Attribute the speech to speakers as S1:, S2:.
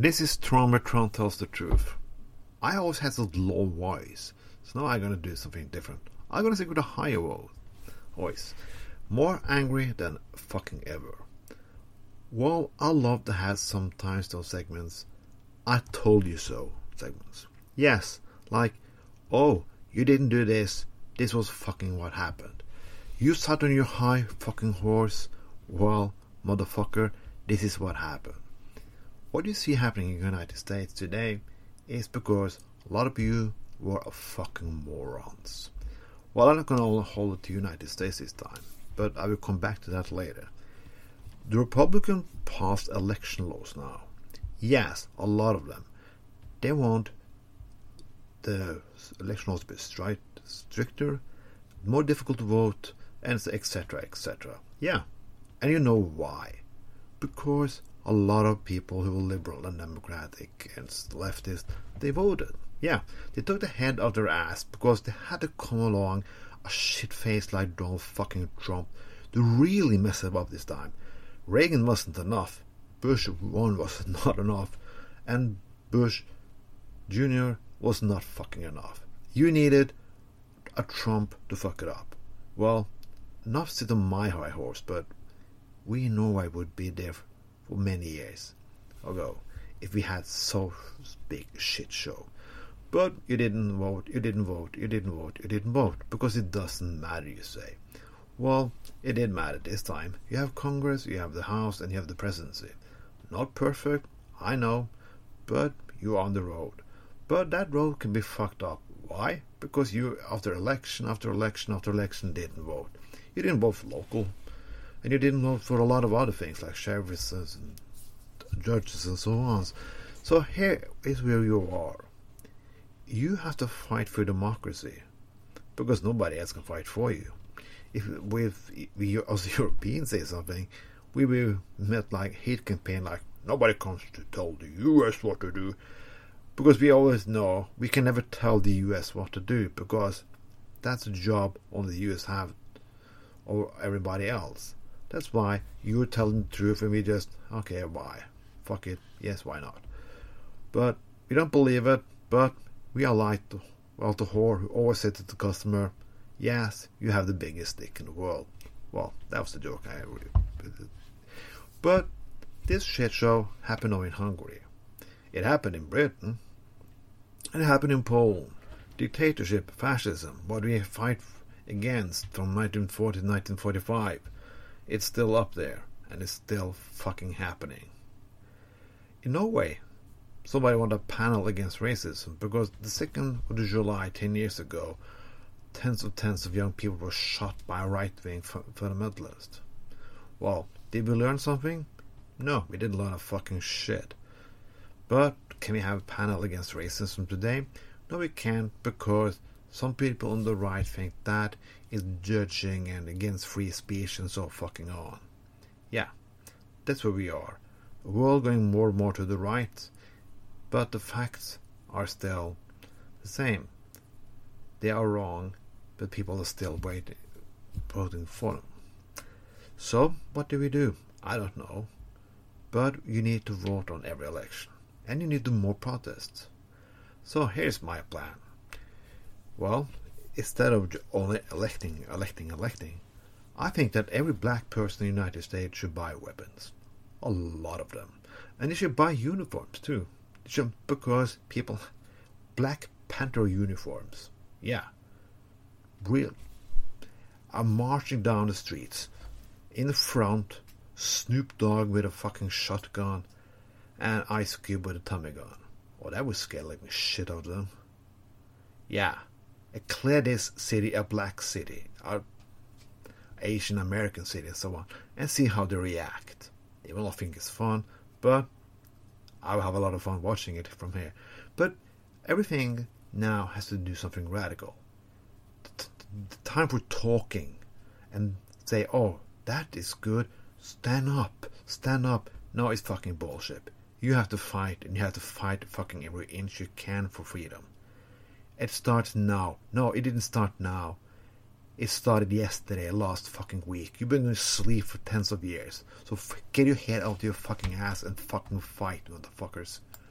S1: This is Trometron tells the truth. I always had a low voice, so now I'm gonna do something different. I'm gonna speak with a higher voice. More angry than fucking ever. Well, I love to have sometimes those segments. I told you so segments. Yes, like, oh, you didn't do this. This was fucking what happened. You sat on your high fucking horse. Well, motherfucker, this is what happened. What you see happening in the United States today is because a lot of you were fucking morons. Well, I'm not going to hold it to the United States this time, but I will come back to that later. The Republican passed election laws now. Yes, a lot of them. They want the election laws to be stri- stricter, more difficult to vote, and etc. etc. Yeah, and you know why? Because a lot of people who were liberal and democratic and leftist, they voted. Yeah, they took the head of their ass because they had to come along a shit face like Donald fucking Trump to really mess it up this time. Reagan wasn't enough. Bush 1 was not enough. And Bush Jr. was not fucking enough. You needed a Trump to fuck it up. Well, not sit on my high horse, but we know I would be there for many years ago if we had so big shit show. But you didn't vote, you didn't vote, you didn't vote, you didn't vote, because it doesn't matter, you say. Well, it did matter this time. You have Congress, you have the House, and you have the presidency. Not perfect, I know, but you're on the road. But that road can be fucked up. Why? Because you, after election after election after election, didn't vote. You didn't vote for local and you didn't vote for a lot of other things like sheriffs and judges and so on. So here is where you are. You have to fight for democracy because nobody else can fight for you. If we, we as Europeans say something, we will met like hate campaign like nobody comes to tell the US what to do because we always know we can never tell the US what to do because that's a job only the US have or everybody else. That's why you're telling the truth and we just, okay, why? Fuck it. Yes, why not? But we don't believe it, but we are like the, well, the whore who always said to the customer, yes, you have the biggest dick in the world. Well, that was the joke I. But this shit show happened in Hungary. It happened in Britain. It happened in Poland. Dictatorship, fascism, what we fight against from 1940 to 1945 it's still up there and it's still fucking happening. In Norway, somebody wanted a panel against racism because the 2nd of July 10 years ago, tens of tens of young people were shot by right wing fundamentalist. Well, did we learn something? No, we didn't learn a fucking shit. But can we have a panel against racism today? No, we can't because some people on the right think that is judging and against free speech and so fucking on. Yeah, that's where we are. A world going more and more to the right, but the facts are still the same. They are wrong, but people are still waiting, voting for them. So, what do we do? I don't know. But you need to vote on every election, and you need to more protests. So, here's my plan. Well, instead of only electing, electing, electing, I think that every black person in the United States should buy weapons. A lot of them. And they should buy uniforms too. Should, because people. Black Panther uniforms. Yeah. Real. Are marching down the streets. In the front, Snoop Dogg with a fucking shotgun, and Ice Cube with a Tommy gun. Well, that would scare the shit out of them. Yeah declare this city a black city, a Asian American city, and so on, and see how they react. They will not think it's fun, but I'll have a lot of fun watching it from here. But everything now has to do something radical. The time for talking and say, oh, that is good. Stand up. Stand up. No, it's fucking bullshit. You have to fight, and you have to fight fucking every inch you can for freedom. It starts now. No, it didn't start now. It started yesterday, last fucking week. You've been going to sleep for tens of years. So get your head out of your fucking ass and fucking fight, motherfuckers.